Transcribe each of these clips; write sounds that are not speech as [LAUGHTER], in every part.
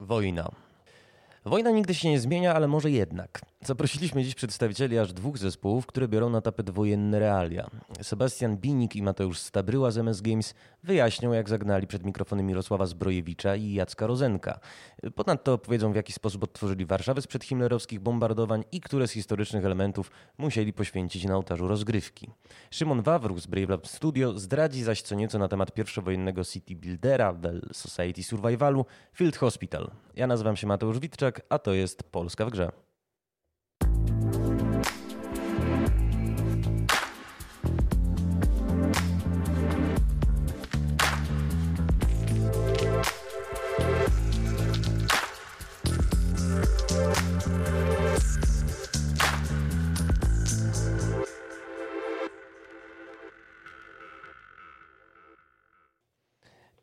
Wojna. Wojna nigdy się nie zmienia, ale może jednak. Zaprosiliśmy dziś przedstawicieli aż dwóch zespołów, które biorą na tapet wojenne realia. Sebastian Binik i Mateusz Stabryła z MS Games wyjaśnią, jak zagnali przed mikrofony Mirosława Zbrojewicza i Jacka Rozenka. Ponadto opowiedzą, w jaki sposób odtworzyli Warszawę sprzed himlerowskich bombardowań i które z historycznych elementów musieli poświęcić na ołtarzu rozgrywki. Szymon Wawruk z Brave Lab Studio zdradzi zaś co nieco na temat pierwszowojennego City Buildera, Well Society Survivalu, Field Hospital. Ja nazywam się Mateusz Witczak, a to jest Polska w grze.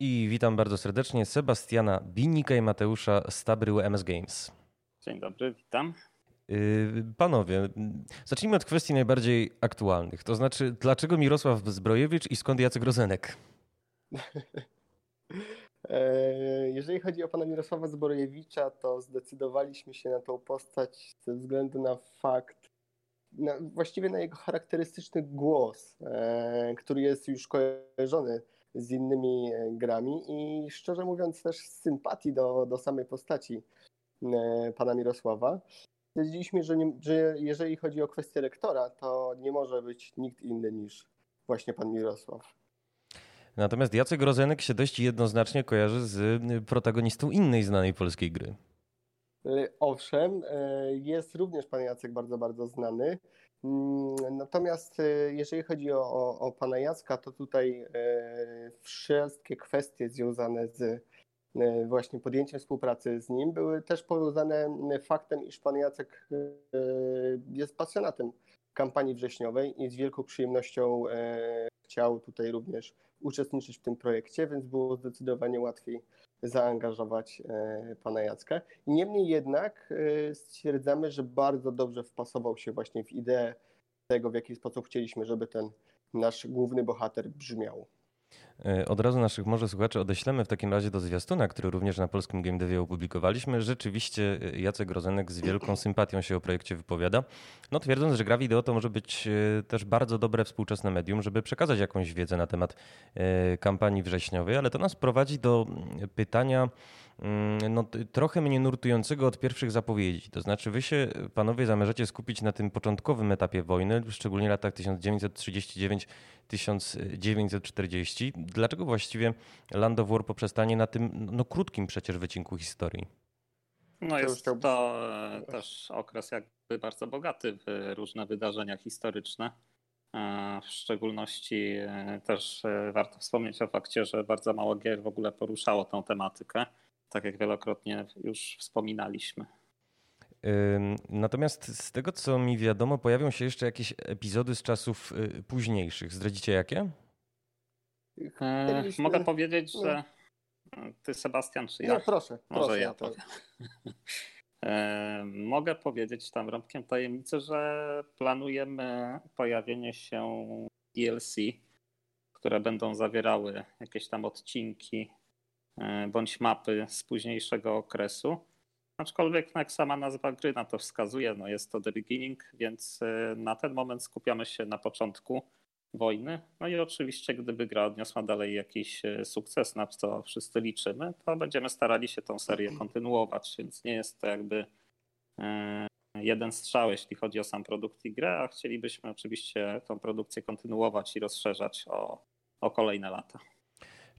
I witam bardzo serdecznie Sebastiana Binika i Mateusza Stabryły MS Games. Dzień dobry, witam. Yy, panowie, zacznijmy od kwestii najbardziej aktualnych. To znaczy, dlaczego Mirosław Zbrojewicz i skąd Jacek Rozenek? [LAUGHS] E, jeżeli chodzi o pana Mirosława Zbrojewicza, to zdecydowaliśmy się na tą postać ze względu na fakt, na, właściwie na jego charakterystyczny głos, e, który jest już kojarzony z innymi e, grami i szczerze mówiąc też z sympatii do, do samej postaci e, pana Mirosława. Stwierdziliśmy, że, nie, że jeżeli chodzi o kwestię lektora, to nie może być nikt inny niż właśnie pan Mirosław. Natomiast Jacek Rozenek się dość jednoznacznie kojarzy z protagonistą innej znanej polskiej gry. E, owszem, jest również pan Jacek bardzo, bardzo znany. Mm, natomiast e, jeżeli chodzi o, o, o pana Jacka, to tutaj e, wszystkie kwestie związane z e, właśnie podjęciem współpracy z nim były też powiązane faktem, iż pan Jacek jest pasjonatem kampanii wrześniowej i z wielką przyjemnością chciał tutaj również uczestniczyć w tym projekcie, więc było zdecydowanie łatwiej zaangażować e, pana Jacka. Niemniej jednak e, stwierdzamy, że bardzo dobrze wpasował się właśnie w ideę tego, w jaki sposób chcieliśmy, żeby ten nasz główny bohater brzmiał. E, od razu naszych może słuchaczy odeślemy w takim razie do zwiastuna, który również na polskim Game Devie opublikowaliśmy. Rzeczywiście e, Jacek Rozenek z wielką sympatią się o projekcie wypowiada, no twierdząc, że gra wideo to może być e, też bardzo dobre współczesne medium, żeby przekazać jakąś wiedzę na temat kampanii wrześniowej, ale to nas prowadzi do mm, pytania no, trochę mnie nurtującego od pierwszych zapowiedzi. To znaczy, wy się, panowie, zamierzacie skupić na tym początkowym etapie wojny, szczególnie w latach 1939-1940. Dlaczego właściwie Land of War poprzestanie na tym no, krótkim przecież wycinku historii? No jest to e, też okres jakby bardzo bogaty w różne wydarzenia historyczne. E, w szczególności e, też warto wspomnieć o fakcie, że bardzo mało gier w ogóle poruszało tą tematykę tak jak wielokrotnie już wspominaliśmy. Natomiast z tego, co mi wiadomo, pojawią się jeszcze jakieś epizody z czasów y, późniejszych. Zdradzicie jakie? E, mogę powiedzieć, że ty, Sebastian, czy ja? Nie, proszę. Może proszę, ja powiem. [LAUGHS] E, mogę powiedzieć tam rąbkiem tajemnicy, że planujemy pojawienie się DLC, które będą zawierały jakieś tam odcinki E, bądź mapy z późniejszego okresu. Aczkolwiek jak sama nazwa gry na to wskazuje, no jest to The Beginning, więc e, na ten moment skupiamy się na początku wojny. No i oczywiście, gdyby gra odniosła dalej jakiś e, sukces, na co wszyscy liczymy, to będziemy starali się tą serię kontynuować, więc nie jest to jakby jeden strzał, jeśli chodzi o sam produkt i grę, a chcielibyśmy oczywiście tą produkcję kontynuować i rozszerzać o, o kolejne lata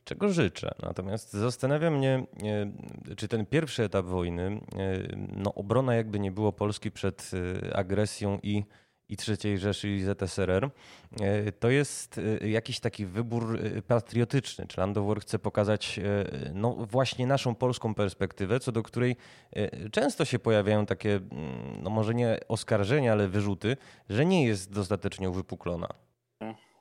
czego życzę. Natomiast zastanawia mnie, e, czy ten pierwszy etap wojny, e, no obrona jakby nie było Polski przed e, agresją i, i III Rzeszy i ZSRR, to jest jakiś taki wybór patriotyczny. Czy Landowar chce pokazać no właśnie naszą polską perspektywę, co do której często się pojawiają takie, mm, no może nie oskarżenia, ale wyrzuty, że nie jest dostatecznie uwypuklona.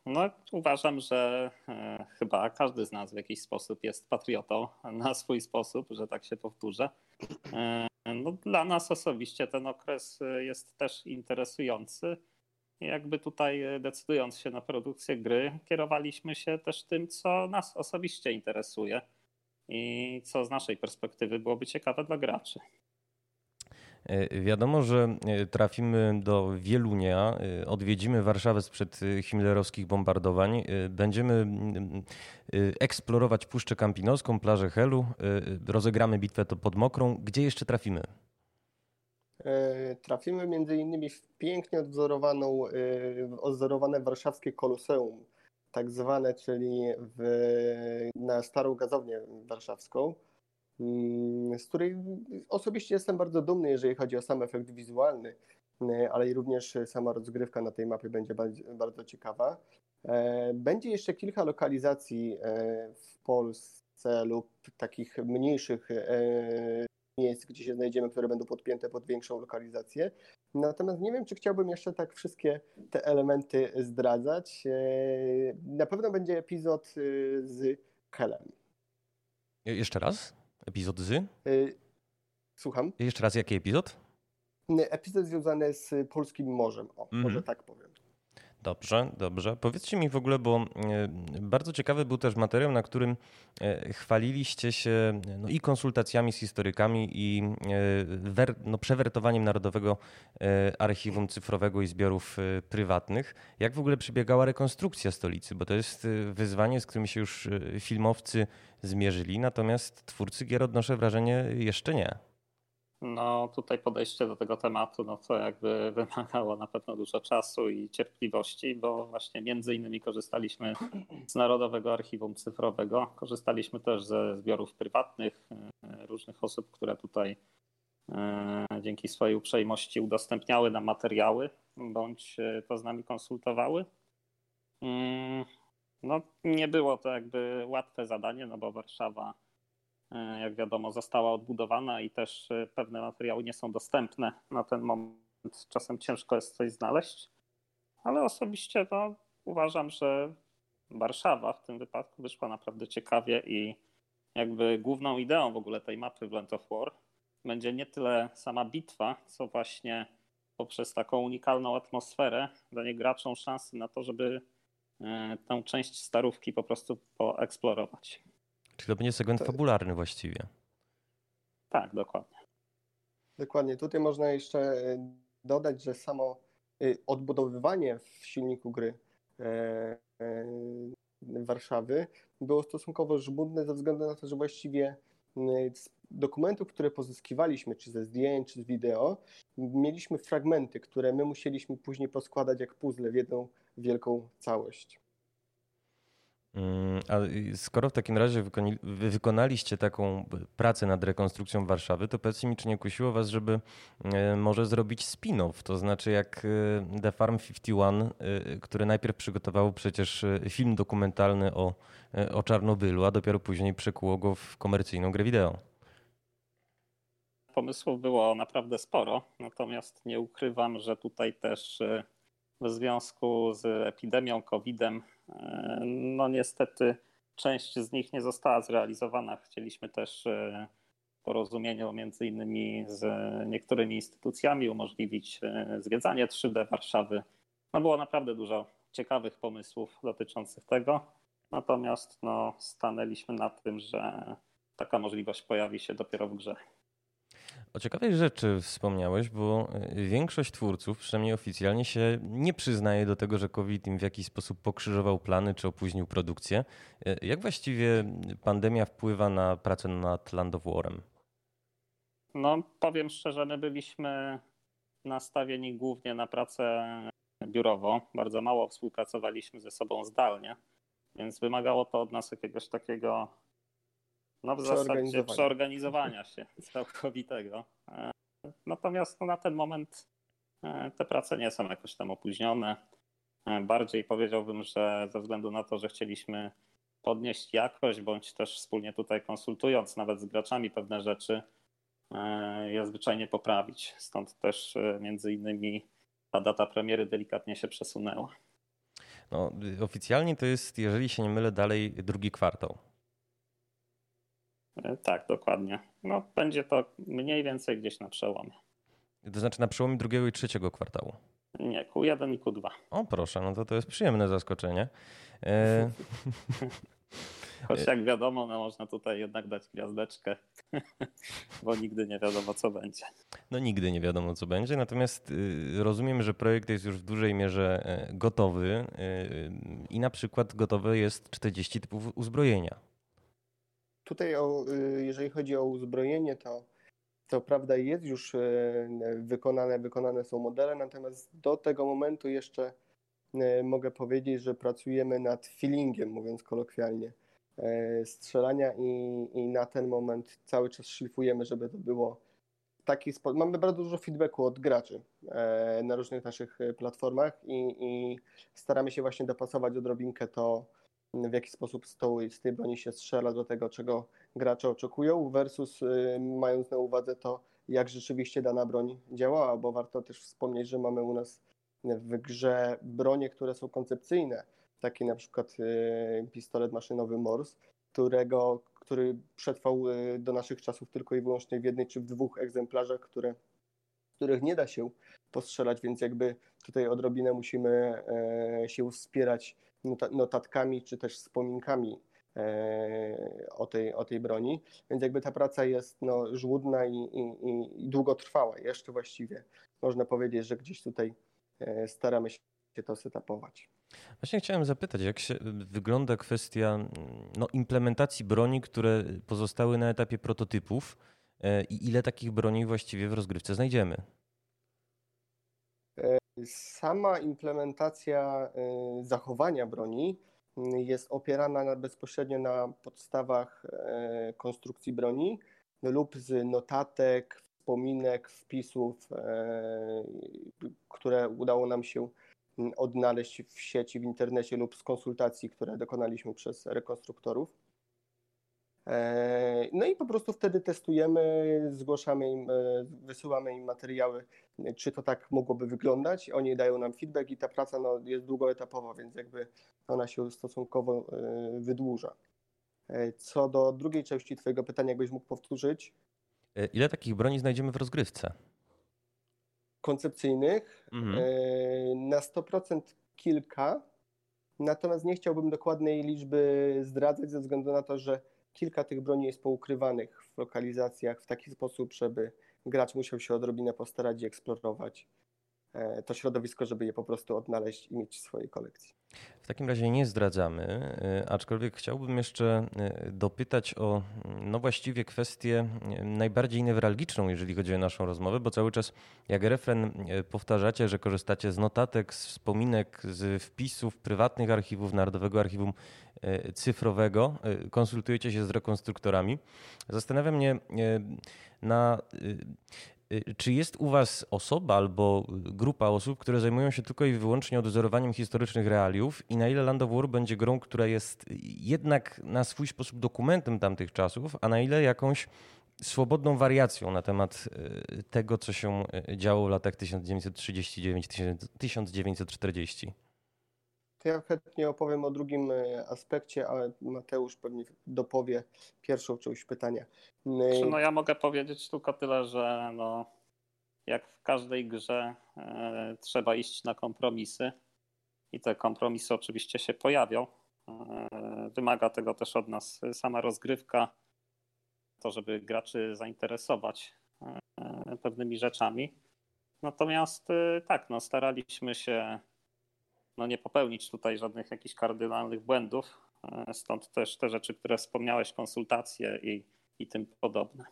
No, uważam, że e, chyba każdy z nas w jakiś sposób jest patriotą [LAUGHS] na swój sposób, że tak się powtórzę. E, no, dla nas osobiście ten okres jest też interesujący. Jakby tutaj decydując się na produkcję gry, kierowaliśmy się też tym, co nas osobiście interesuje. i co z naszej perspektywy byłoby ciekawe dla graczy. E, wiadomo, że e, trafimy do Wielunia, e, odwiedzimy Warszawę sprzed himlerowskich bombardowań, będziemy eksplorować Puszczę Kampinoską, plażę Helu, rozegramy bitwę pod Mokrą. Gdzie jeszcze trafimy? Trafimy między innymi w pięknie odwzorowaną, odwzorowane warszawskie koloseum, tak zwane, czyli w, na starą gazownię warszawską. Mm, z której osobiście jestem bardzo dumny, jeżeli chodzi o sam efekt wizualny, mm, ale i również sama rozgrywka na tej mapie będzie bardzo ciekawa. E, będzie jeszcze kilka lokalizacji e, w Polsce lub takich mniejszych e, miejsc, gdzie się znajdziemy, które będą podpięte pod większą lokalizację. Natomiast nie wiem, czy chciałbym jeszcze tak wszystkie te elementy zdradzać. Na pewno będzie epizod z Helem. Jeszcze raz? Epizod z? Y, słucham? Jeszcze raz, jaki epizod? Epizod związany z polskim morzem. O, mm -hmm. może tak powiem. Dobrze, dobrze. Powiedzcie mi w ogóle, bo e, bardzo ciekawy był też materiał, na którym e, chwaliliście się no i konsultacjami z historykami i e, no, przewertowaniem Narodowego Archiwum Cyfrowego i Zbiorów Prywatnych. Jak w ogóle przebiegała rekonstrukcja stolicy? Bo to jest wyzwanie, z którym się już filmowcy zmierzyli, natomiast twórcy gier odnoszę wrażenie jeszcze nie. No tutaj podejście do tego tematu, no to jakby [LAUGHS] wymagało na pewno dużo czasu i cierpliwości, bo właśnie między innymi korzystaliśmy z Narodowego Archiwum Cyfrowego, korzystaliśmy też ze zbiorów prywatnych e, różnych osób, które tutaj e, dzięki swojej uprzejmości udostępniały nam materiały, bądź to z nami konsultowały. Mm, no nie było to jakby łatwe zadanie, no bo Warszawa E, jak wiadomo, została odbudowana i też e, pewne materiały nie są dostępne na ten moment. Czasem ciężko jest coś znaleźć, ale osobiście to uważam, że Warszawa w tym wypadku wyszła naprawdę ciekawie i jakby główną ideą w ogóle tej mapy w Land of War będzie nie tyle sama bitwa, co właśnie poprzez taką unikalną atmosferę danie graczom szansy na to, żeby e, tę część starówki po prostu poeksplorować. Czyli to będzie segment to... fabularny właściwie. Tak, dokładnie. Dokładnie. Tutaj można jeszcze e, dodać, że samo e, odbudowywanie w silniku gry e, Warszawy było stosunkowo żmudne ze względu na to, że właściwie z dokumentów, które pozyskiwaliśmy, czy ze zdjęć, czy z wideo, mieliśmy fragmenty, które my musieliśmy później poskładać jak puzzle w jedną wielką całość. Mm, a skoro w takim razie wykonaliście taką pracę nad rekonstrukcją Warszawy, to powiedzcie mi, czy nie kusiło was, żeby e, może zrobić spin-off, to znaczy jak e, The Farm 51, e, które najpierw przygotowało przecież film dokumentalny o, o Czarnobylu, a dopiero później przekuło go w komercyjną grę wideo. Pomysłów było naprawdę sporo, natomiast nie ukrywam, że tutaj też w związku z epidemią COVID-em no niestety część z nich nie została zrealizowana. Chcieliśmy też e, porozumieniu między innymi z niektórymi instytucjami umożliwić e, zwiedzanie 3D Warszawy. No było naprawdę dużo ciekawych pomysłów dotyczących tego. Natomiast no, stanęliśmy na tym, że taka możliwość pojawi się dopiero w grze. O ciekawej rzeczy wspomniałeś, bo e, większość twórców, przynajmniej oficjalnie, się nie przyznaje do tego, że COVID im w jakiś sposób pokrzyżował plany czy opóźnił produkcję. E, jak właściwie pandemia wpływa na pracę nad Land of War'em? No, powiem szczerze, my byliśmy nastawieni głównie na pracę biurową. Bardzo mało współpracowaliśmy ze sobą zdalnie, więc wymagało to od nas jakiegoś takiego no w zasadzie przeorganizowania się [LAUGHS] całkowitego. E, natomiast no, na ten moment e, te prace nie są jakoś tam opóźnione. E, bardziej powiedziałbym, że ze względu na to, że chcieliśmy podnieść jakość, bądź też wspólnie tutaj konsultując nawet z graczami pewne rzeczy, je zwyczajnie poprawić. Stąd też między innymi ta data premiery delikatnie się przesunęła. No, oficjalnie to jest, jeżeli się nie mylę, dalej drugi kwartał. E, tak, dokładnie. No, będzie to mniej więcej gdzieś na przełomie. To znaczy na przełomie drugiego i trzeciego kwartału? Nie, Q1 i Q2. O proszę, no to to jest przyjemne zaskoczenie. E... [LAUGHS] Choć jak wiadomo, no można tutaj jednak dać gwiazdeczkę, [LAUGHS] bo nigdy nie wiadomo, co będzie. No nigdy nie wiadomo, co będzie, natomiast y, rozumiem, że projekt jest już w dużej mierze e, gotowy y, i na przykład gotowe jest 40 typów uzbrojenia. Tutaj, o, y, jeżeli chodzi o uzbrojenie, to to prawda jest już wykonane, wykonane są modele, natomiast do tego momentu jeszcze mogę powiedzieć, że pracujemy nad feelingiem, mówiąc kolokwialnie. E, strzelania i, i na ten moment cały czas szlifujemy, żeby to było taki sposób. Mamy bardzo dużo feedbacku od graczy e, na różnych naszych e, platformach i, i staramy się właśnie dopasować odrobinkę to, w jaki sposób z, tą, z tej broni się strzela do tego, czego gracze oczekują, versus mając na uwadze to, jak rzeczywiście dana broń działała, bo warto też wspomnieć, że mamy u nas w grze bronie, które są koncepcyjne, taki na przykład y, pistolet maszynowy Morse, którego, który przetrwał y, do naszych czasów tylko i wyłącznie w jednej czy w dwóch egzemplarzach, które, których nie da się postrzelać, więc jakby tutaj odrobinę musimy e, się wspierać notatkami czy też wspominkami e, o tej, o tej broni, więc jakby ta praca jest no, żłudna i, i, i długotrwała. Jeszcze właściwie można powiedzieć, że gdzieś tutaj e, staramy się to setapować. Właśnie chciałem zapytać, jak się wygląda kwestia no, implementacji broni, które pozostały na etapie prototypów e, i ile takich broni właściwie w rozgrywce znajdziemy? Sama implementacja e, zachowania broni jest opierana bezpośrednio na podstawach konstrukcji broni lub z notatek, wspominek, wpisów, które udało nam się odnaleźć w sieci, w internecie lub z konsultacji, które dokonaliśmy przez rekonstruktorów. E, no i po prostu wtedy testujemy, zgłaszamy im, e, wysyłamy im materiały, czy to tak mogłoby wyglądać. Oni dają nam feedback i ta praca no, jest długoetapowa, więc jakby ona się stosunkowo e, wydłuża. Co do drugiej części Twojego pytania, jakbyś mógł powtórzyć. Ile takich broni znajdziemy w rozgrywce? koncepcyjnych. Mhm. Na 100% kilka, natomiast nie chciałbym dokładnej liczby zdradzać ze względu na to, że kilka tych broni jest poukrywanych w lokalizacjach w taki sposób, żeby gracz musiał się odrobinę postarać i eksplorować. E, to środowisko, żeby je po prostu odnaleźć i mieć w swojej kolekcji. W takim razie nie zdradzamy, e, aczkolwiek chciałbym jeszcze e, dopytać o no właściwie kwestię najbardziej newralgiczną, jeżeli chodzi o naszą rozmowę, bo cały czas jak refren powtarzacie, że korzystacie z notatek, z wspominek, z wpisów prywatnych archiwów, Narodowego Archiwum Cyfrowego, konsultujecie się z rekonstruktorami. Zastanawia mnie na Y, czy jest u Was osoba albo grupa osób, które zajmują się tylko i wyłącznie odwzorowaniem historycznych realiów i na ile Land of War będzie grą, która jest jednak na swój sposób dokumentem tamtych czasów, a na ile jakąś swobodną wariacją na temat y, tego, co się y, działo w latach 1939-1940? To ja chętnie opowiem o drugim e, aspekcie, ale Mateusz pewnie dopowie pierwszą część pytania. E, no ja mogę powiedzieć tylko tyle, że no, jak w każdej grze e, trzeba iść na kompromisy i te kompromisy oczywiście się pojawią. E, wymaga tego też od nas sama rozgrywka, to żeby graczy zainteresować e, pewnymi rzeczami. Natomiast tak, no, staraliśmy się no nie popełnić tutaj żadnych jakichś kardynalnych błędów. E, stąd też te rzeczy, które wspomniałeś, konsultacje i, i tym podobne.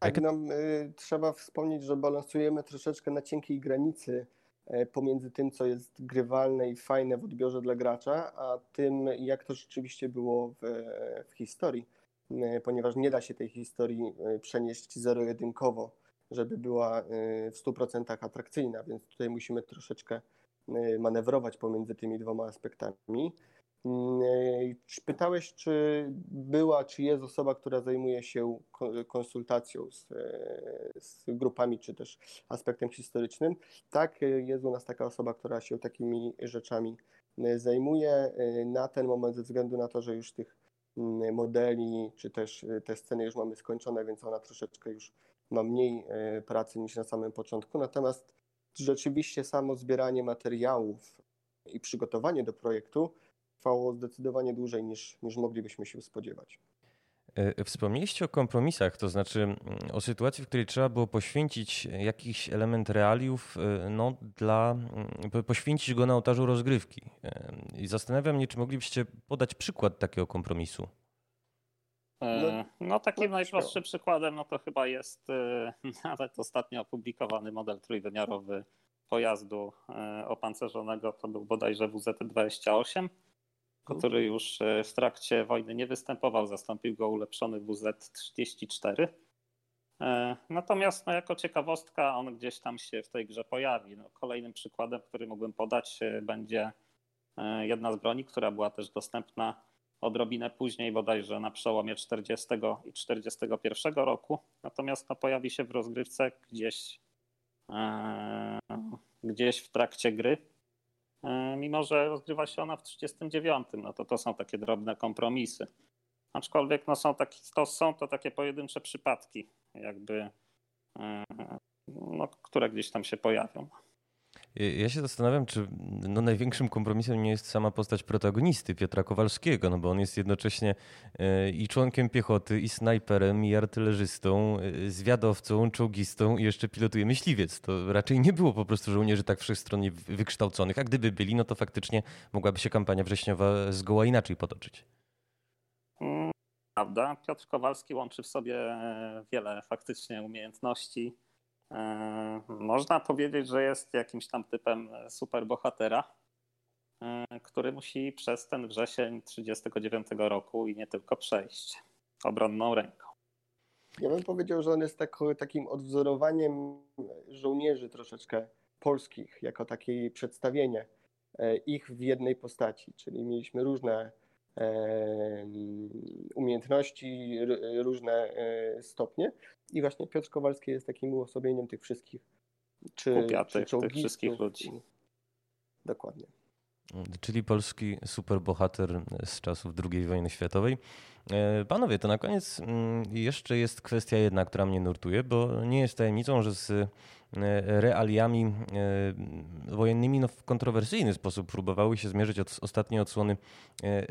Tak, no, y, trzeba wspomnieć, że balansujemy troszeczkę na cienkiej granicy y, pomiędzy tym, co jest grywalne i fajne w odbiorze dla gracza, a tym, jak to rzeczywiście było w, w historii, y, ponieważ nie da się tej historii przenieść zero-jedynkowo, żeby była w 100% atrakcyjna, więc tutaj musimy troszeczkę manewrować pomiędzy tymi dwoma aspektami. Y, pytałeś, czy była, czy jest osoba, która zajmuje się konsultacją z, y, z, grupami, czy też aspektem historycznym. Tak, jest u nas taka osoba, która się takimi rzeczami zajmuje. Na ten moment, ze względu na to, że już tych modeli, czy też te sceny już mamy skończone, więc ona troszeczkę już ma mniej pracy niż na samym początku. Natomiast rzeczywiście samo zbieranie materiałów i przygotowanie do projektu trwało zdecydowanie dłużej niż, niż moglibyśmy się spodziewać. E, wspomnieliście o kompromisach, to znaczy mm, o sytuacji, w której trzeba było poświęcić jakiś element realiów, e, no, dla, mm, poświęcić go na ołtarzu rozgrywki. E, I zastanawiam się, czy moglibyście podać przykład takiego kompromisu. No, no takim no, najprostszym przykładem no to chyba jest [LAUGHS] nawet ostatnio opublikowany model trójwymiarowy pojazdu opancerzonego, to był bodajże WZ-28 który już e, w trakcie wojny nie występował, zastąpił go ulepszony WZ-34. E, natomiast no, jako ciekawostka on gdzieś tam się w tej grze pojawi. No, kolejnym przykładem, który mógłbym podać, e, będzie jedna z broni, która była też dostępna odrobinę później, bodajże na przełomie 40 i 41 roku. Natomiast no, pojawi się w rozgrywce gdzieś, gdzieś w trakcie gry E, mimo że rozgrywa się ona w 39, no to to są takie drobne kompromisy. Aczkolwiek no są, taki, to są to takie pojedyncze przypadki, jakby, e, no, które gdzieś tam się pojawią. Ja się zastanawiam, czy no największym kompromisem nie jest sama postać protagonisty, Piotra Kowalskiego, no bo on jest jednocześnie e, i członkiem piechoty, i snajperem, i artylerzystą, e, zwiadowcą, czołgistą i jeszcze pilotuje myśliwiec. To raczej nie było po prostu żołnierzy tak wszechstronnie wykształconych, a gdyby byli, no to faktycznie mogłaby się kampania wrześniowa zgoła inaczej potoczyć. Mm, prawda. Piotr Kowalski łączy w sobie wiele faktycznie umiejętności E, można powiedzieć, że jest jakimś tam typem superbohatera, e, który musi przez ten wrzesień 1939 roku i nie tylko przejść obronną ręką. Ja bym powiedział, że on jest tak, takim odwzorowaniem żołnierzy troszeczkę polskich, jako takie przedstawienie e, ich w jednej postaci. Czyli mieliśmy różne umiejętności, różne stopnie. I właśnie Piotr Kowalski jest takim uosobieniem tych wszystkich. Czy, czy tych wszystkich ludzi. Dokładnie. Czyli polski superbohater z czasów II wojny światowej. E, panowie, to na koniec mm, jeszcze jest kwestia jedna, która mnie nurtuje, bo nie jest tajemnicą, że z E, realiami e, wojennymi no, w kontrowersyjny sposób próbowały się zmierzyć od ostatniej odsłony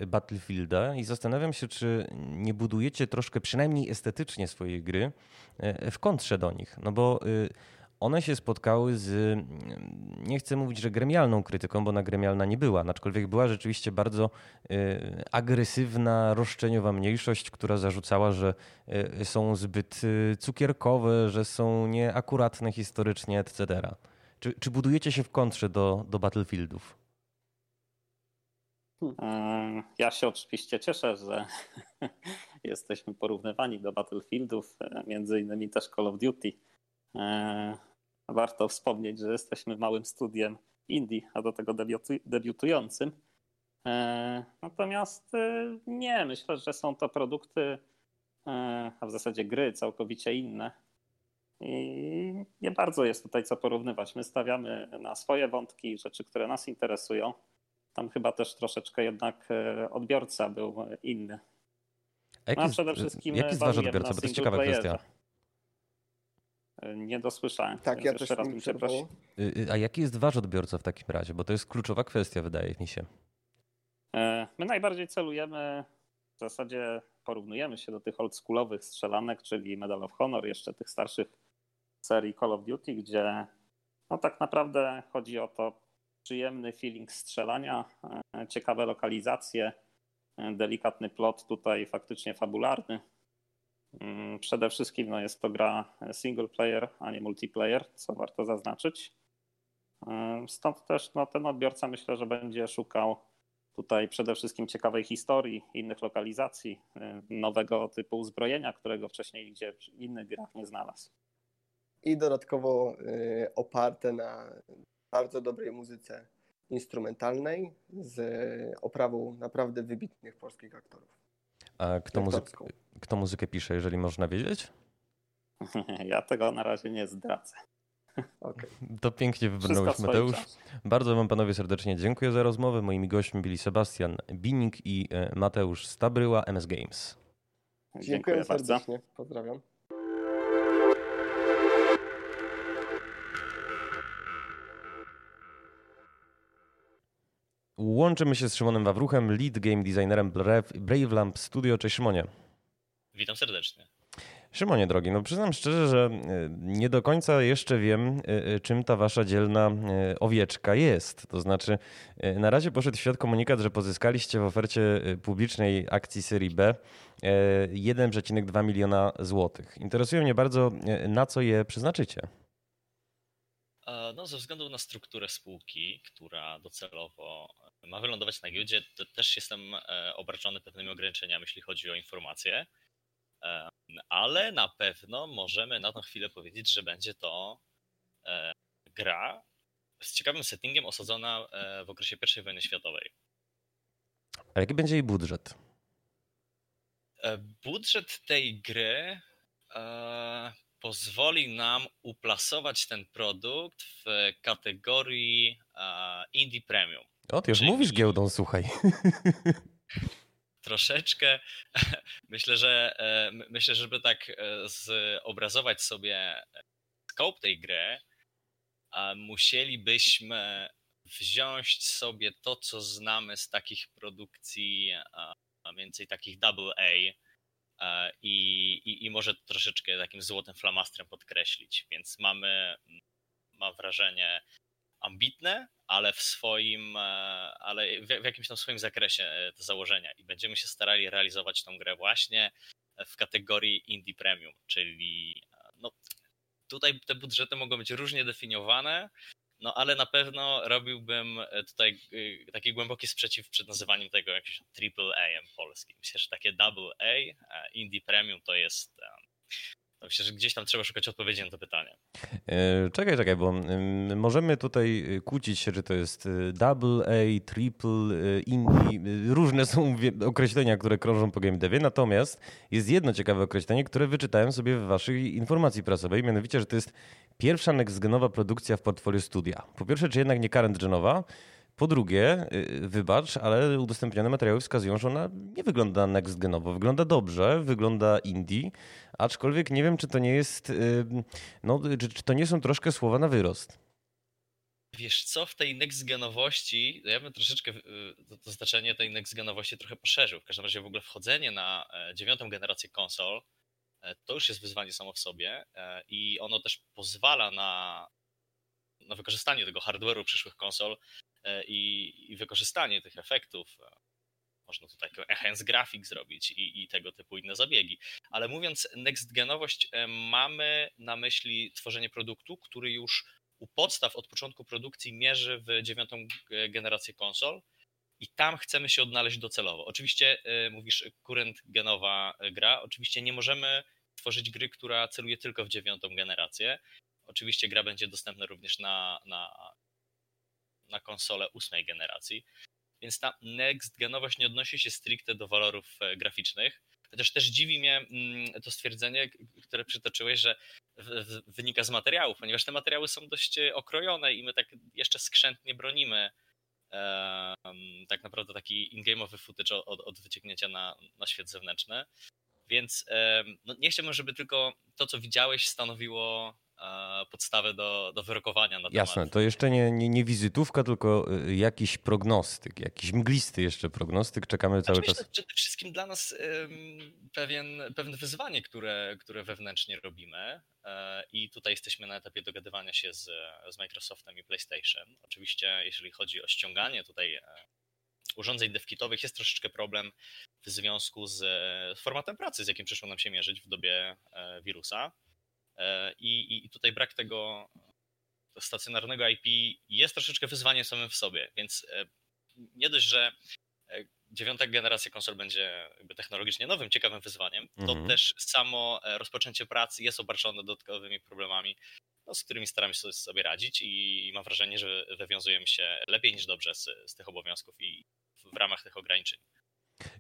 Battlefielda i zastanawiam się, czy nie budujecie troszkę przynajmniej estetycznie swojej gry w kontrze do nich. No bo one się spotkały z, nie chcę mówić, że gremialną krytyką, bo ona gremialna nie była, aczkolwiek była rzeczywiście bardzo y, agresywna, roszczeniowa mniejszość, która zarzucała, że y, są zbyt y, cukierkowe, że są nieakuratne historycznie, etc. Czy, czy budujecie się w kontrze do, do Battlefieldów? Hmm. Ja się oczywiście cieszę, że [LAUGHS] jesteśmy porównywani do Battlefieldów, między innymi też Call of Duty. Warto wspomnieć, że jesteśmy małym studiem indie, a do tego debiutującym. E, natomiast e, nie, myślę, że są to produkty, e, a w zasadzie gry całkowicie inne. I nie bardzo jest tutaj co porównywać. My stawiamy na swoje wątki, rzeczy, które nas interesują. Tam chyba też troszeczkę jednak odbiorca był inny. A jaki, no, przede wszystkim jaki jest wasz odbiorca? Bo to jest ciekawa kwestia. Nie dosłyszałem. Tak, ja też raz bym przeprosił. Y, y, a jaki jest wasz odbiorca w takim razie? Bo to jest kluczowa kwestia, wydaje mi się. E, my najbardziej celujemy, w zasadzie porównujemy się do tych oldschoolowych strzelanek, czyli Medal of Honor, jeszcze tych starszych serii Call of Duty, gdzie no tak naprawdę chodzi o to przyjemny feeling strzelania, e, ciekawe lokalizacje, e, delikatny plot tutaj faktycznie fabularny, przede wszystkim no, jest to gra single player, a nie multiplayer, co warto zaznaczyć. Mm, stąd też no, ten odbiorca myślę, że będzie szukał tutaj przede wszystkim ciekawej historii, innych lokalizacji, nowego typu uzbrojenia, którego wcześniej gdzie w innych grach nie znalazł. I dodatkowo y, oparte na bardzo dobrej muzyce instrumentalnej z oprawą naprawdę wybitnych polskich aktorów. A kto, muzyk, kto muzykę pisze, jeżeli można wiedzieć? [LAUGHS] Ja tego na razie nie zdradzę. Okay. To pięknie wybrnąłeś, Mateusz. Bardzo Wam panowie serdecznie dziękuję za rozmowę. Moimi gośćmi byli Sebastian Binik i e, Mateusz Stabryła, MS Games. Dziękuję, dziękuję serdecznie. Bardzo. Pozdrawiam. Łączymy się z Szymonem Wawruchem, lead game designerem Brave Lamp Studio. Cześć Szymonie. Witam serdecznie. Szymonie drogi, no przyznam szczerze, że e, nie do końca jeszcze wiem, e, e, czym ta wasza dzielna owieczka jest. To znaczy, na razie poszedł w świat komunikat, że pozyskaliście w ofercie publicznej akcji serii B 1,2 miliona złotych. Interesuje mnie bardzo, na co je przeznaczycie. No, ze względu na strukturę spółki, która docelowo ma wylądować na giełdzie, też jestem obarczony pewnymi ograniczeniami, jeśli chodzi o informacje ale na pewno możemy na tą chwilę powiedzieć, że będzie to e, gra z ciekawym settingiem osadzona e, w okresie I wojny światowej. A jaki będzie jej budżet? E, budżet tej gry pozwoli nam uplasować ten produkt w kategorii Indie Premium. O, ty już Czyli... mówisz giełdą, słuchaj. [LAUGHS] troszeczkę [LAUGHS] myślę, że e, myślę, żeby tak e, zobrazować sobie e, scope tej gry, musielibyśmy wziąć sobie to, co znamy z takich produkcji, a więcej takich double A i, i, i może troszeczkę takim złotym flamastrem podkreślić. Więc mamy, mam wrażenie, ambitne, ale w swoim, e, ale w, jakimś tam swoim zakresie e, te założenia i będziemy się starali realizować tą grę właśnie w kategorii Indie Premium, czyli e, no, tutaj te budżety mogą być różnie definiowane, no ale na pewno robiłbym tutaj taki głęboki sprzeciw przed nazywaniem tego jakimś triple A polskim. Myślę, że takie double A, Indie Premium to jest Myślę, że gdzieś tam trzeba szukać odpowiedzi na to pytanie. E, czekaj, czekaj, bo możemy tutaj kłócić się, czy to jest e, double A, triple, e, indie. Różne są określenia, które krążą po game devie, natomiast jest jedno ciekawe określenie, które wyczytałem sobie w waszej informacji prasowej, mianowicie, że to jest pierwsza next-genowa produkcja w portfolio studia. Po pierwsze, czy jednak nie current-genowa? Po drugie, y, wybacz, ale udostępnione materiały wskazują, że ona nie wygląda next genowo. Wygląda dobrze, wygląda indie, aczkolwiek nie wiem, czy to nie jest, y, no, czy, czy to nie są troszkę słowa na wyrost. Wiesz co, w tej next genowości, ja bym troszeczkę y, to, to znaczenie tej next genowości trochę poszerzył. W każdym razie w ogóle wchodzenie na e, dziewiątą generację konsol e, to już jest wyzwanie samo w sobie e, i ono też pozwala na, na wykorzystanie tego hardware'u przyszłych konsol i, i wykorzystanie tych efektów. E, można tutaj enhance graphic zrobić i, i, tego typu inne zabiegi. Ale mówiąc next genowość, e, mamy na myśli tworzenie produktu, który już u podstaw od początku produkcji mierzy w dziewiątą generację konsol i tam chcemy się odnaleźć docelowo. Oczywiście mówisz current genowa gra, oczywiście nie możemy tworzyć gry, która celuje tylko w dziewiątą generację. Oczywiście gra będzie dostępna również na, na na konsolę ósmej generacji. Więc ta next genowość nie odnosi się stricte do walorów e, graficznych. Chociaż też dziwi mnie mm, to stwierdzenie, które przytoczyłeś, że wynika z materiałów, ponieważ te materiały są dość e, okrojone i my tak jeszcze skrzętnie bronimy tak naprawdę taki in-game'owy footage od, od wyciągnięcia na, na świat zewnętrzny. Więc no nie chciałbym, żeby tylko to, co widziałeś, stanowiło podstawę do, do wyrokowania na temat. Jasne, to jeszcze nie, nie, nie wizytówka, tylko y, jakiś prognostyk, jakiś mglisty jeszcze prognostyk. Czekamy cały znaczy, czas. Myślę, przede wszystkim dla nas pewien, pewne wyzwanie, które, które wewnętrznie robimy e, i tutaj jesteśmy na etapie dogadywania się z, z Microsoftem i PlayStation. Oczywiście jeśli chodzi o ściąganie tutaj e, urządzeń devkitowych jest troszeczkę problem w związku z formatem pracy, z jakim przyszło nam się mierzyć w dobie e, wirusa. E, I, I tutaj brak tego stacjonarnego IP jest troszeczkę wyzwaniem samym w sobie, więc e, nie dość, że e, dziewiąta generacja konsol będzie technologicznie nowym, ciekawym wyzwaniem, to mhm. też samo rozpoczęcie pracy jest obarczone dodatkowymi problemami, no, z którymi staramy się sobie radzić i mam wrażenie, że wywiązujemy się lepiej niż dobrze z, z tych obowiązków i w ramach tych ograniczeń.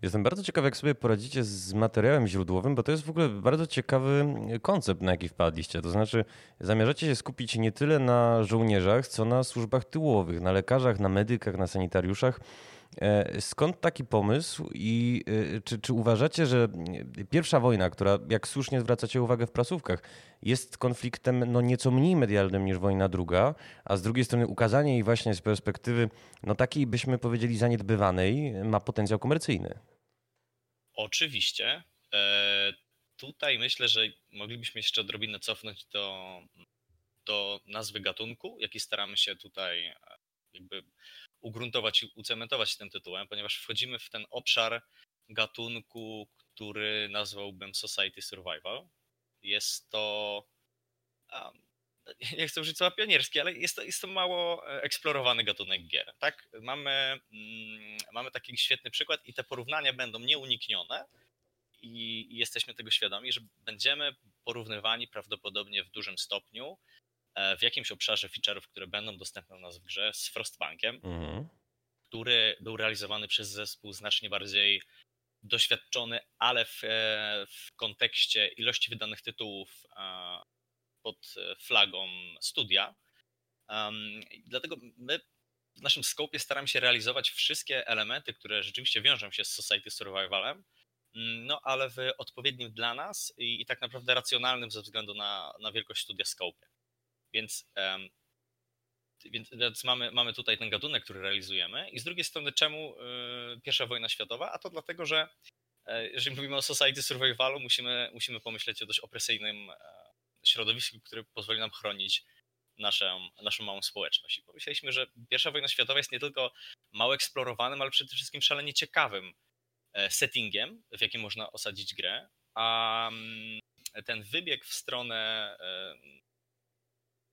Jestem bardzo ciekaw, jak sobie poradzicie z materiałem źródłowym, bo to jest w ogóle bardzo ciekawy koncept, na jaki wpadliście. To znaczy, zamierzacie się skupić nie tyle na żołnierzach, co na służbach tyłowych, na lekarzach, na medykach, na sanitariuszach. E, skąd taki pomysł i e, czy, czy uważacie, że pierwsza wojna, która, jak słusznie zwracacie uwagę w prasówkach, jest konfliktem no, nieco mniej medialnym niż wojna druga, a z drugiej strony ukazanie jej właśnie z perspektywy no, takiej, byśmy powiedzieli, zaniedbywanej, ma potencjał komercyjny? Oczywiście. E, tutaj myślę, że moglibyśmy jeszcze odrobinę cofnąć do, do nazwy gatunku, jaki staramy się tutaj e, jakby ugruntować i ucementować tym tytułem, ponieważ wchodzimy w ten obszar gatunku, który nazwałbym Society Survival. Jest to. Nie chcę użyć słowa pionierski, ale jest to, jest to mało e, eksplorowany gatunek gier. Tak? Mamy, mm, mamy taki świetny przykład i te porównania będą nieuniknione, i jesteśmy tego świadomi, że będziemy porównywani prawdopodobnie w dużym stopniu w jakimś obszarze feature'ów, które będą dostępne u nas w grze z Frostbankiem, mhm. który był realizowany przez zespół znacznie bardziej doświadczony, ale w, e, w kontekście ilości wydanych tytułów e, pod flagą studia. Dlatego my w naszym skopie staramy się realizować wszystkie elementy, które rzeczywiście wiążą się z Society Survivalem, Mm, no ale w odpowiednim dla nas i, i tak naprawdę racjonalnym ze względu na, na wielkość studia Scope. Więc, um, więc, więc, mamy, mamy tutaj ten gatunek, który realizujemy i z drugiej strony czemu y, pierwsza wojna światowa? A to dlatego, że y, jeżeli mówimy o Society Survivalu, musimy, pomyśleć o dość opresyjnym y, środowisku, które pozwoli nam chronić naszą, naszą małą społeczność. I pomyśleliśmy, że pierwsza wojna światowa jest nie tylko mało eksplorowanym, ale przede wszystkim szalenie ciekawym E, settingiem, w jakim można osadzić grę, a mm, ten wybieg w stronę e,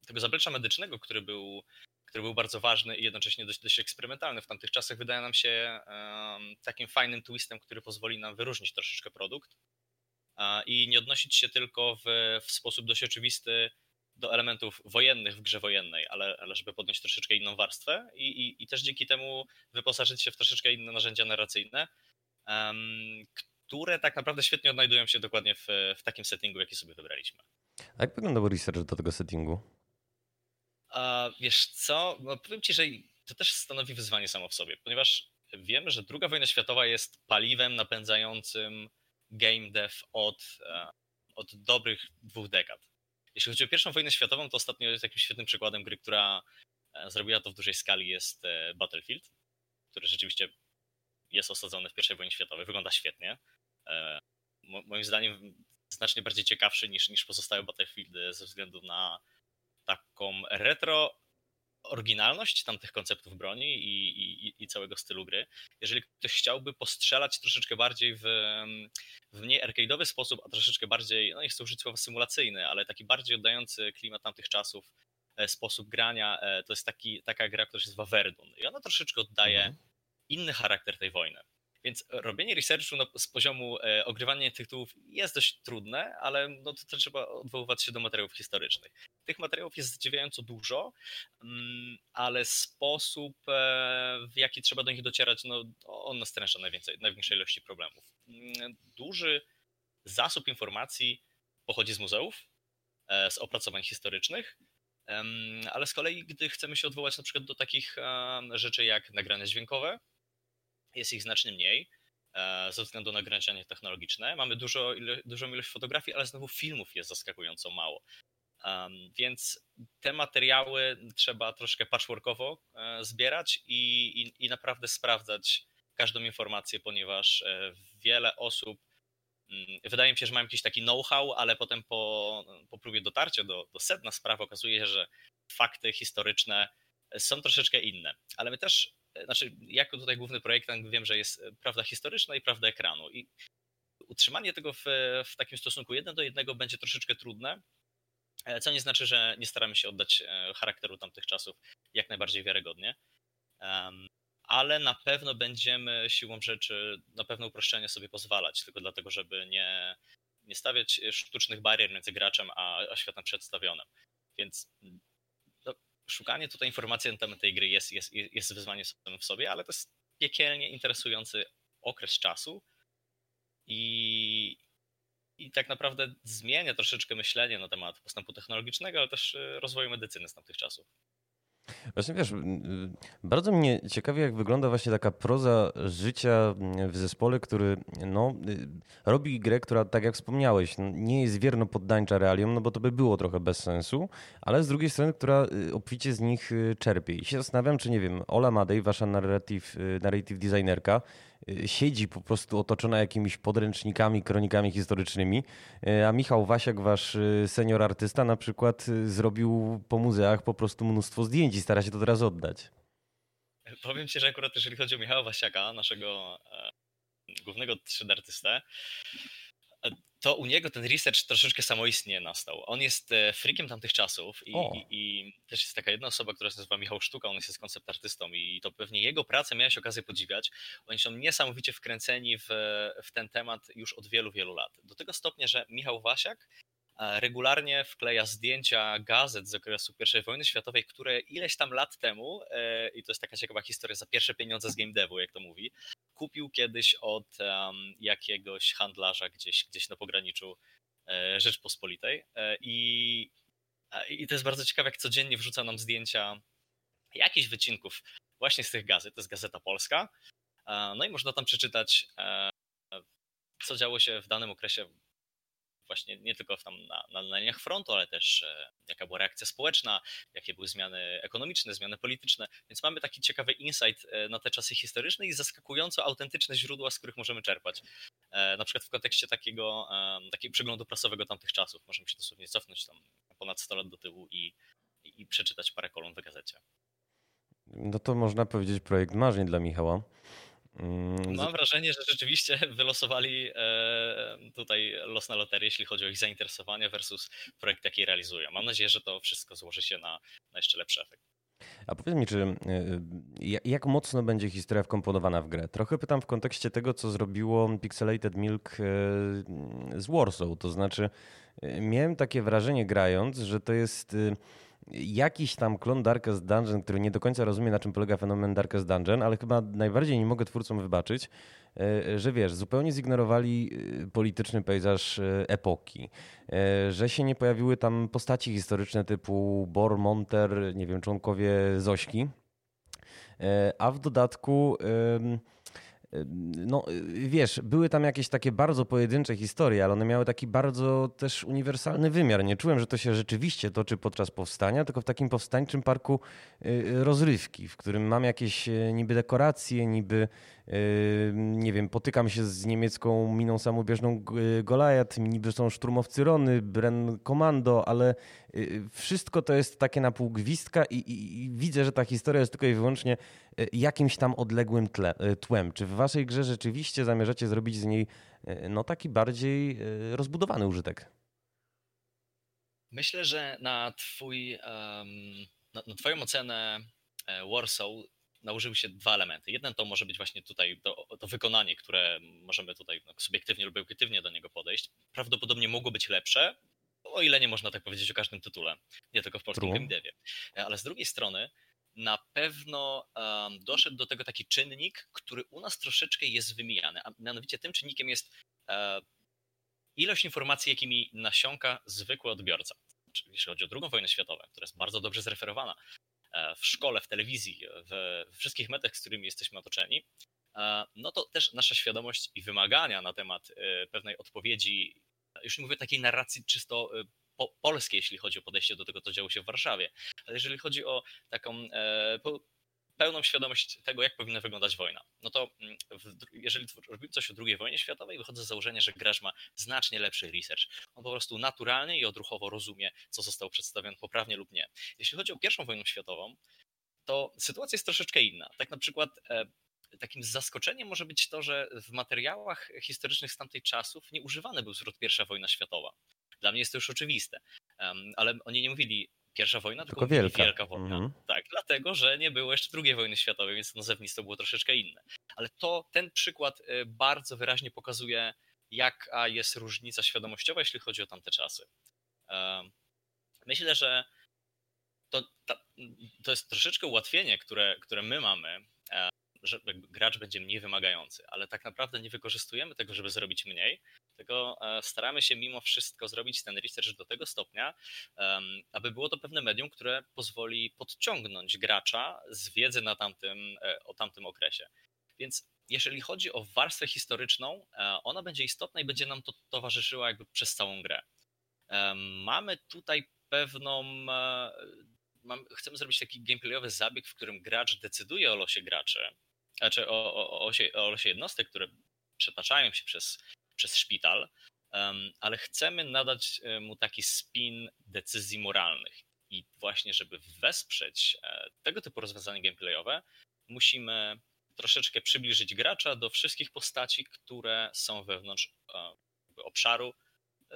tego zaplecza medycznego, który był, który był bardzo ważny i jednocześnie dość, dość eksperymentalny w tamtych czasach, wydaje nam się takim fajnym twistem, który pozwoli nam wyróżnić troszeczkę produkt i nie odnosić się tylko w, w sposób dość oczywisty do elementów wojennych w grze wojennej, ale, ale żeby podnieść troszeczkę inną warstwę i, i, i też dzięki temu wyposażyć się w troszeczkę inne narzędzia narracyjne, które tak naprawdę świetnie odnajdują się dokładnie w, w takim settingu, jaki sobie wybraliśmy. A jak wyglądał research do tego settingu? A, wiesz co, no powiem ci, że to też stanowi wyzwanie samo w sobie, ponieważ wiemy, że II wojna światowa jest paliwem napędzającym game dev od, e, od dobrych dwóch dekad. Jeśli chodzi o pierwszą wojnę światową, to ostatnio jest jakimś świetnym przykładem gry, która e, zrobiła to w dużej skali jest e, Battlefield, który rzeczywiście jest osadzony w I wojnie światowej, wygląda świetnie. Moim zdaniem znacznie bardziej ciekawszy niż, niż pozostałe Battlefieldy ze względu na taką retro oryginalność tamtych konceptów broni i, i, i, całego stylu gry. Jeżeli ktoś chciałby postrzelać troszeczkę bardziej w, w mniej arcade'owy sposób, a troszeczkę bardziej, no nie chcę użyć słowa symulacyjny, ale taki bardziej oddający klimat tamtych czasów, e, sposób grania, e, to jest taki, taka gra, która się nazywa Verdun i ona troszeczkę oddaje mhm inny charakter tej wojny. Więc robienie researchu no, z poziomu e, ogrywania tytułów jest dość trudne, ale no, to, to trzeba odwoływać się do materiałów historycznych. Tych materiałów jest zdziwiająco dużo, mm, ale sposób, e, w jaki trzeba do nich docierać, no, on nastręcza najwięcej, największej ilości problemów. Mm, duży zasób informacji pochodzi z muzeów, e, z opracowań historycznych, ale z kolei, gdy chcemy się odwołać na przykład do takich rzeczy jak nagrania dźwiękowe, jest ich znacznie mniej e, ze względu na ograniczenia technologiczne. Mamy dużo, dużą ilość fotografii, ale znowu filmów jest zaskakująco mało. Um, więc te materiały trzeba troszkę patchworkowo e, zbierać i, i, i, naprawdę sprawdzać każdą informację, ponieważ e, wiele osób, mm, wydaje mi się, że mają jakiś taki know-how, ale potem po, po próbie dotarcia do, do sedna sprawy okazuje się, że fakty historyczne są troszeczkę inne. Ale my też znaczy jako tutaj główny projektant wiem, że jest prawda historyczna i prawda ekranu i utrzymanie tego w, w takim stosunku jeden do jednego będzie troszeczkę trudne, e, co nie znaczy, że nie staramy się oddać e, charakteru tamtych czasów jak najbardziej wiarygodnie. ale na pewno będziemy siłą rzeczy na pewne uproszczenia sobie pozwalać, tylko dlatego, żeby nie, nie stawiać sztucznych barier między graczem a, a światem przedstawionym. Więc szukanie tutaj informacji na temat tej gry jest, jest, jest wyzwaniem samym w sobie, ale to jest piekielnie interesujący okres czasu i, i tak naprawdę zmienia troszeczkę myślenie na temat postępu technologicznego, ale też y, rozwoju medycyny z tamtych czasów. Właśnie wiesz, bardzo mnie ciekawi, jak wygląda właśnie taka proza życia w zespole, który no, y, robi grę, która, tak jak wspomniałeś, nie jest wierno poddańcza realiom, no bo to by było trochę bez sensu, ale z drugiej strony, która y, obficie z nich y, czerpie. I się zastanawiam, czy nie wiem, Ola Madej, wasza narrative, narrative designerka, Y, siedzi po prostu otoczona jakimiś podręcznikami, kronikami historycznymi, y, a Michał Wasiak, wasz y, senior artysta na przykład zrobił po muzeach po prostu mnóstwo zdjęć i stara się to teraz oddać. Powiem ci, że akurat jeżeli chodzi o Michała Wasiaka, naszego e, głównego 3D artystę, to u niego ten research troszeczkę samoistnie nastał. On jest e, freakiem tamtych czasów i, i, i, też jest taka jedna osoba, która się nazywa Michał Sztuka, on jest koncept artystą i to pewnie jego pracę miałeś okazję podziwiać. Oni są niesamowicie wkręceni w, w ten temat już od wielu, wielu lat. Do tego stopnia, że Michał Wasiak e, regularnie wkleja zdjęcia gazet z okresu I wojny światowej, które ileś tam lat temu, e, i to jest taka ciekawa historia, za pierwsze pieniądze z game devu, jak to mówi, kupił kiedyś od um, jakiegoś handlarza gdzieś, gdzieś na pograniczu e, Rzeczpospolitej. E, I, I to jest bardzo ciekawe, jak codziennie wrzuca nam zdjęcia jakichś wycinków właśnie z tych gazet. To jest Gazeta Polska. E, no i można tam przeczytać, e, co działo się w danym okresie właśnie nie tylko tam na, na, na liniach frontu, ale też e, jaka była reakcja społeczna, jakie były zmiany ekonomiczne, zmiany polityczne. Więc mamy taki ciekawy insight e, na te czasy historyczne i zaskakująco autentyczne źródła, z których możemy czerpać. E, na przykład w kontekście takiego, takiego przeglądu prasowego tamtych czasów. Możemy się dosłownie cofnąć tam ponad 100 lat do tyłu i, i, przeczytać parę kolumn w gazecie. No to można powiedzieć projekt marzeń dla Michała. Mm, Mam wrażenie, że rzeczywiście [LAUGHS] wylosowali e, tutaj los na loterię, jeśli chodzi o ich zainteresowanie versus projekt, jaki realizują. Mam nadzieję, że to wszystko złoży się na, na jeszcze lepszy efekt. A powiedz mi, czy e, jak mocno będzie historia wkomponowana w grę? Trochę pytam w kontekście tego, co zrobiło Pixelated Milk e, z Warsaw. To znaczy, miałem takie wrażenie grając, że to jest jakiś tam klon Darkest Dungeon, który nie do końca rozumie, na czym polega fenomen Darkest Dungeon, ale chyba najbardziej nie mogę twórcom wybaczyć, e, że wiesz, zupełnie zignorowali e, polityczny pejzaż e, epoki, że się nie pojawiły tam postaci historyczne typu Bor, Monter, nie wiem, członkowie Zośki, a w dodatku no wiesz, były tam jakieś takie bardzo pojedyncze historie, ale one miały taki bardzo też uniwersalny wymiar. Nie czułem, że to się rzeczywiście toczy podczas powstania, tylko w takim powstańczym parku y, rozrywki, w którym mam jakieś y, niby dekoracje, niby nie wiem, potykam się z niemiecką miną samobieżną Goliath, niby są szturmowcy Rony, Bren Komando, ale y, wszystko to jest takie na pół gwizdka i, i, i, widzę, że ta historia jest tylko i wyłącznie y, jakimś tam odległym tle, y, tłem. Czy w waszej grze rzeczywiście zamierzacie zrobić z niej no taki bardziej rozbudowany użytek? Myślę, że na twój, um, na, na twoją ocenę e, Warsaw nałożyły się dwa elementy. Jeden to może być właśnie tutaj to, to wykonanie, które możemy tutaj no, subiektywnie lub obiektywnie do niego podejść. Prawdopodobnie mogło być lepsze, o ile nie można tak powiedzieć o każdym tytule, nie tylko w polskim game devie. Ale z drugiej strony na pewno um, doszedł do tego taki czynnik, który u nas troszeczkę jest wymijany, a mianowicie tym czynnikiem jest uh, ilość informacji, jakimi nasiąka zwykły odbiorca. Jeśli chodzi o II wojnę światową, która jest bardzo dobrze zreferowana E, w szkole, w telewizji, w wszystkich mediach, z którymi jesteśmy otoczeni, e, no to też nasza świadomość i wymagania na temat e, pewnej odpowiedzi, już nie mówię takiej narracji czysto po, polskiej, jeśli chodzi o podejście do tego, co działo się w Warszawie, ale jeżeli chodzi o taką pełną świadomość tego, jak powinna wyglądać wojna. No to mm, w, jeżeli robimy coś o II wojnie światowej, wychodzę z założenia, że gracz ma znacznie lepszy research. On po prostu naturalnie i odruchowo rozumie, co zostało przedstawione poprawnie lub nie. Jeśli chodzi o pierwszą wojnę światową, to sytuacja jest troszeczkę inna. Tak na przykład e, takim zaskoczeniem może być to, że w materiałach historycznych z tamtej czasów nie używany był zwrot pierwsza wojna światowa. Dla mnie jest to już oczywiste, ale oni nie mówili pierwsza wojna, tylko, tylko wielka. wielka wojna. Mm -hmm. Tak, dlatego, że nie było jeszcze II wojny światowej, więc nazewnictwo było troszeczkę inne. Ale to ten przykład y, bardzo wyraźnie pokazuje, jaka jest różnica świadomościowa, jeśli chodzi o tamte czasy. Myślę, że to, to jest troszeczkę ułatwienie, które, które my mamy, że gracz będzie mniej wymagający, ale tak naprawdę nie wykorzystujemy tego, żeby zrobić mniej, Dlatego e, staramy się mimo wszystko zrobić ten research do tego stopnia, aby było to pewne medium, które pozwoli podciągnąć gracza z wiedzy na tamtym, e, o tamtym okresie. Więc jeżeli chodzi o warstwę historyczną, e, ona będzie istotna i będzie nam to towarzyszyła jakby przez całą grę. Mamy tutaj pewną. chcemy zrobić taki gameplayowy zabieg, w którym gracz decyduje o losie graczy, znaczy o, o, o, losie, jednostek, które przetaczają się przez, przez szpital, ale chcemy nadać e, mu taki spin decyzji moralnych. I właśnie, żeby wesprzeć e, tego typu rozwiązania gameplayowe, musimy troszeczkę przybliżyć gracza do wszystkich postaci, które są wewnątrz e, obszaru,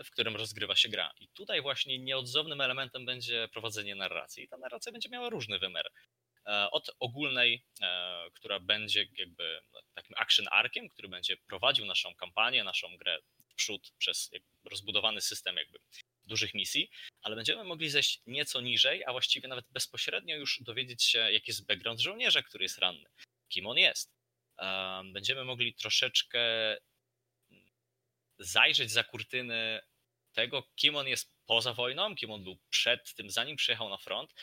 w którym rozgrywa się gra. I tutaj właśnie nieodzownym elementem będzie prowadzenie narracji. I ta narracja będzie miała różny wymiar. E, od ogólnej, e, która będzie jakby takim action arkiem, który będzie prowadził naszą kampanię, naszą grę w przód przez rozbudowany system jakby dużych misji, ale będziemy mogli zejść nieco niżej, a właściwie nawet bezpośrednio już dowiedzieć się, jaki jest background żołnierza, który jest ranny, kim on jest. E, będziemy mogli troszeczkę zajrzeć za kurtyny tego, kim on jest poza wojną, kim on był przed tym, zanim przyjechał na front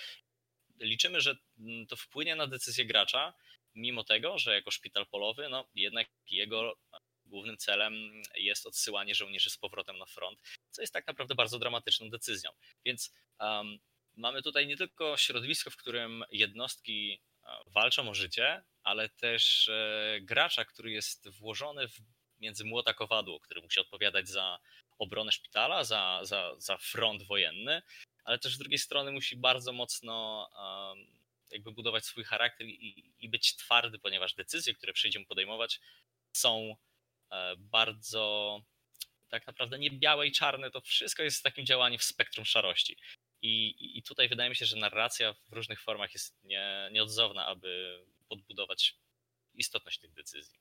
liczymy, że mm, to wpłynie na decyzję gracza, mimo tego, że jako szpital polowy, no jednak jego głównym celem jest odsyłanie żołnierzy z powrotem na front, co jest tak naprawdę bardzo dramatyczną decyzją. Więc um, mamy tutaj nie tylko środowisko, w którym jednostki walczą o życie, ale też e, gracza, który jest włożony w, między młota kowadło, który musi odpowiadać za obronę szpitala, za, za, za front wojenny, ale też z drugiej strony musi bardzo mocno jakby budować swój charakter i, i być twardy, ponieważ decyzje, które przyjdzie mu podejmować, są e, bardzo tak naprawdę nie białe i czarne, to wszystko jest takim działaniem w spektrum szarości. I, I, tutaj wydaje mi się, że narracja w różnych formach jest nie, nieodzowna, aby podbudować istotność tych decyzji.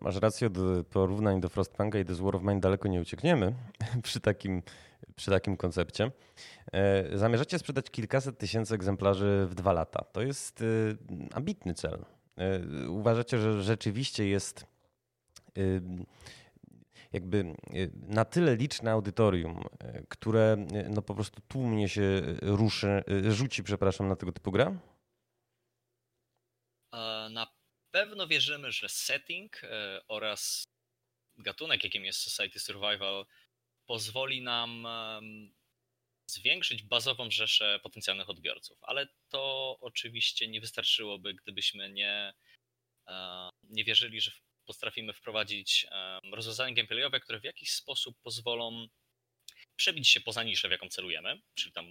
Masz rację, od porównań do Frostpunka i do War of Mine daleko nie uciekniemy [LAUGHS] przy takim przy takim koncepcie. E, zamierzacie sprzedać kilkaset tysięcy egzemplarzy w dwa lata. To jest e, ambitny cel. E, uważacie, że rzeczywiście jest jakby na tyle liczne audytorium, które no po prostu tłumnie się ruszy, rzuci, przepraszam, na tego typu gra? Na pewno wierzymy, że setting oraz gatunek, jakim jest Society Survival, pozwoli nam zwiększyć bazową rzeszę potencjalnych odbiorców, ale to oczywiście nie wystarczyłoby, gdybyśmy nie, nie wierzyli, że potrafimy wprowadzić rozwiązania gameplayowe, które w jakiś sposób pozwolą przebić się poza niszę, w jaką celujemy, czyli tam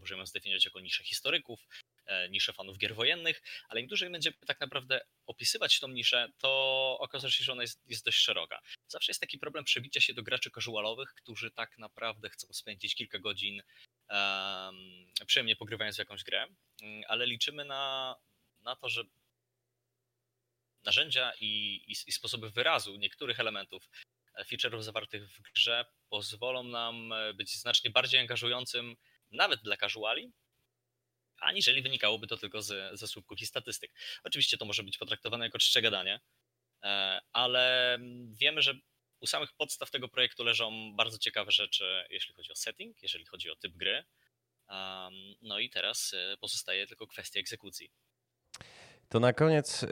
możemy zdefiniować jako niszę historyków, E, niszę fanów gier wojennych, ale im dłużej będziemy tak naprawdę opisywać tą niszę, to okaże się, że ona jest, jest dość szeroka. Zawsze jest taki problem przebicia się do graczy casualowych, którzy tak naprawdę chcą spędzić kilka godzin um, przyjemnie pogrywając w jakąś grę, mm, ale liczymy na, na to, że narzędzia i, i, i sposoby wyrazu niektórych elementów e, feature'ów zawartych w grze pozwolą nam e, być znacznie bardziej angażującym nawet dla casuali, aniżeli wynikałoby to tylko ze, słupków i statystyk. Oczywiście to może być potraktowane jako czcze gadanie, e, ale wiemy, że u samych podstaw tego projektu leżą bardzo ciekawe rzeczy, jeśli chodzi o setting, jeżeli chodzi o typ gry. No i teraz e, pozostaje tylko kwestia egzekucji. To na koniec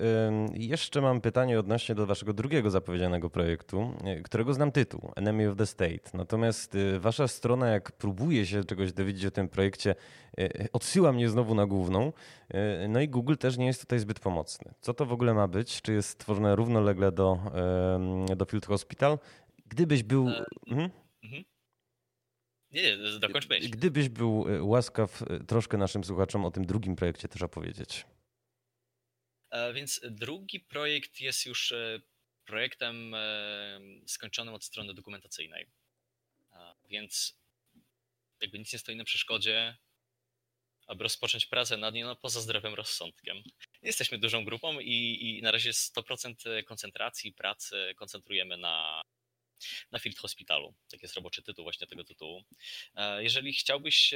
jeszcze mam pytanie odnośnie do waszego drugiego zapowiedzianego projektu, y, którego znam tytuł, Enemy of the State. Natomiast y, wasza strona, jak próbuje się czegoś dowiedzieć o tym projekcie, y, odsyła mnie znowu na główną. No i Google też nie jest tutaj zbyt pomocny. Co to w ogóle ma być? Czy jest stworzone równolegle do, do Field Hospital? Gdybyś był... Mhm. Mhm. Nie, nie, dokończ myśl. Gdybyś był łaskaw troszkę naszym słuchaczom o tym drugim projekcie też opowiedzieć. E, więc drugi projekt jest już e, projektem e, skończonym od strony dokumentacyjnej. Więc jakby nic nie stoi na przeszkodzie, aby rozpocząć pracę nad nim no, poza zdrowym rozsądkiem. Jesteśmy dużą grupą i, i na razie 100% koncentracji pracy koncentrujemy na, na Field Hospitalu. Tak jest roboczy tytuł właśnie tego tytułu. Jeżeli chciałbyś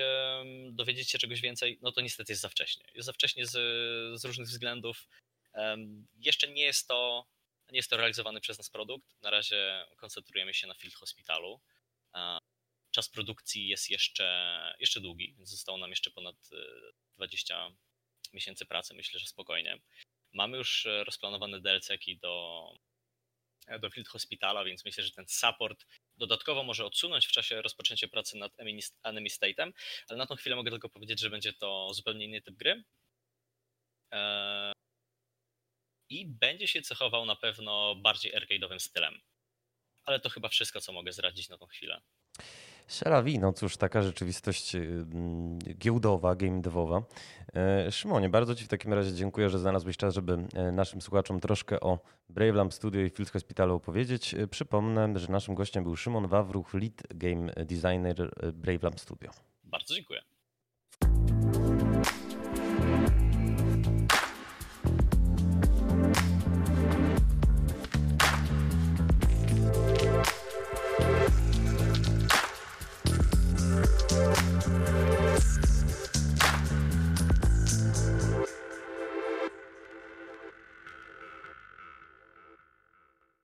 dowiedzieć się czegoś więcej, no to niestety jest za wcześnie. Jest za wcześnie z, z różnych względów. Jeszcze nie jest to Nie jest to realizowany przez nas produkt. Na razie koncentrujemy się na Field Hospitalu. Czas produkcji jest jeszcze, jeszcze długi, więc zostało nam jeszcze ponad 20 miesięcy pracy, myślę, że spokojnie. Mamy już rozplanowane DLC-ki do, do Field Hospitala, więc myślę, że ten support dodatkowo może odsunąć w czasie rozpoczęcia pracy nad Enemy State'em, ale na tą chwilę mogę tylko powiedzieć, że będzie to zupełnie inny typ gry. I będzie się cechował na pewno bardziej arcade'owym stylem. Ale to chyba wszystko, co mogę zdradzić na tą chwilę. Serawi, no cóż, taka rzeczywistość y, giełdowa, game devowa. E, Szymonie, bardzo Ci w takim razie dziękuję, że znalazłeś czas, żeby e, naszym słuchaczom troszkę o Brave Lamp Studio i Field Hospitalu opowiedzieć. E, przypomnę, że naszym gościem był Szymon Wawruch, lead game designer Brave Lamp Studio. Bardzo dziękuję.